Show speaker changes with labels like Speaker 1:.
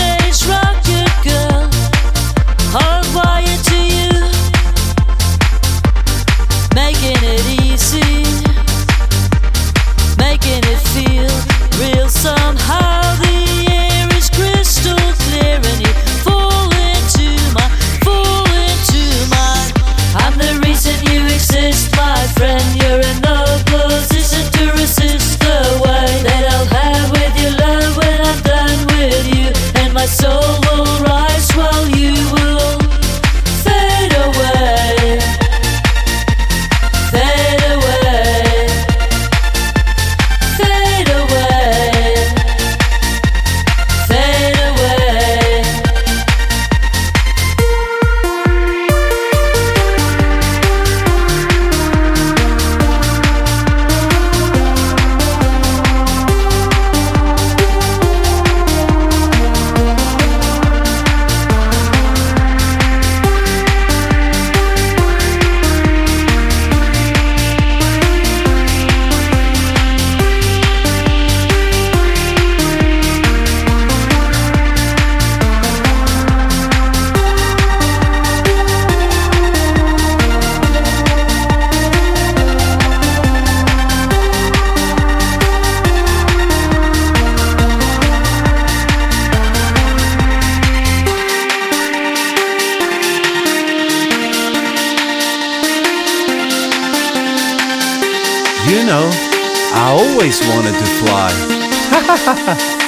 Speaker 1: Space age
Speaker 2: You know, I always wanted to fly.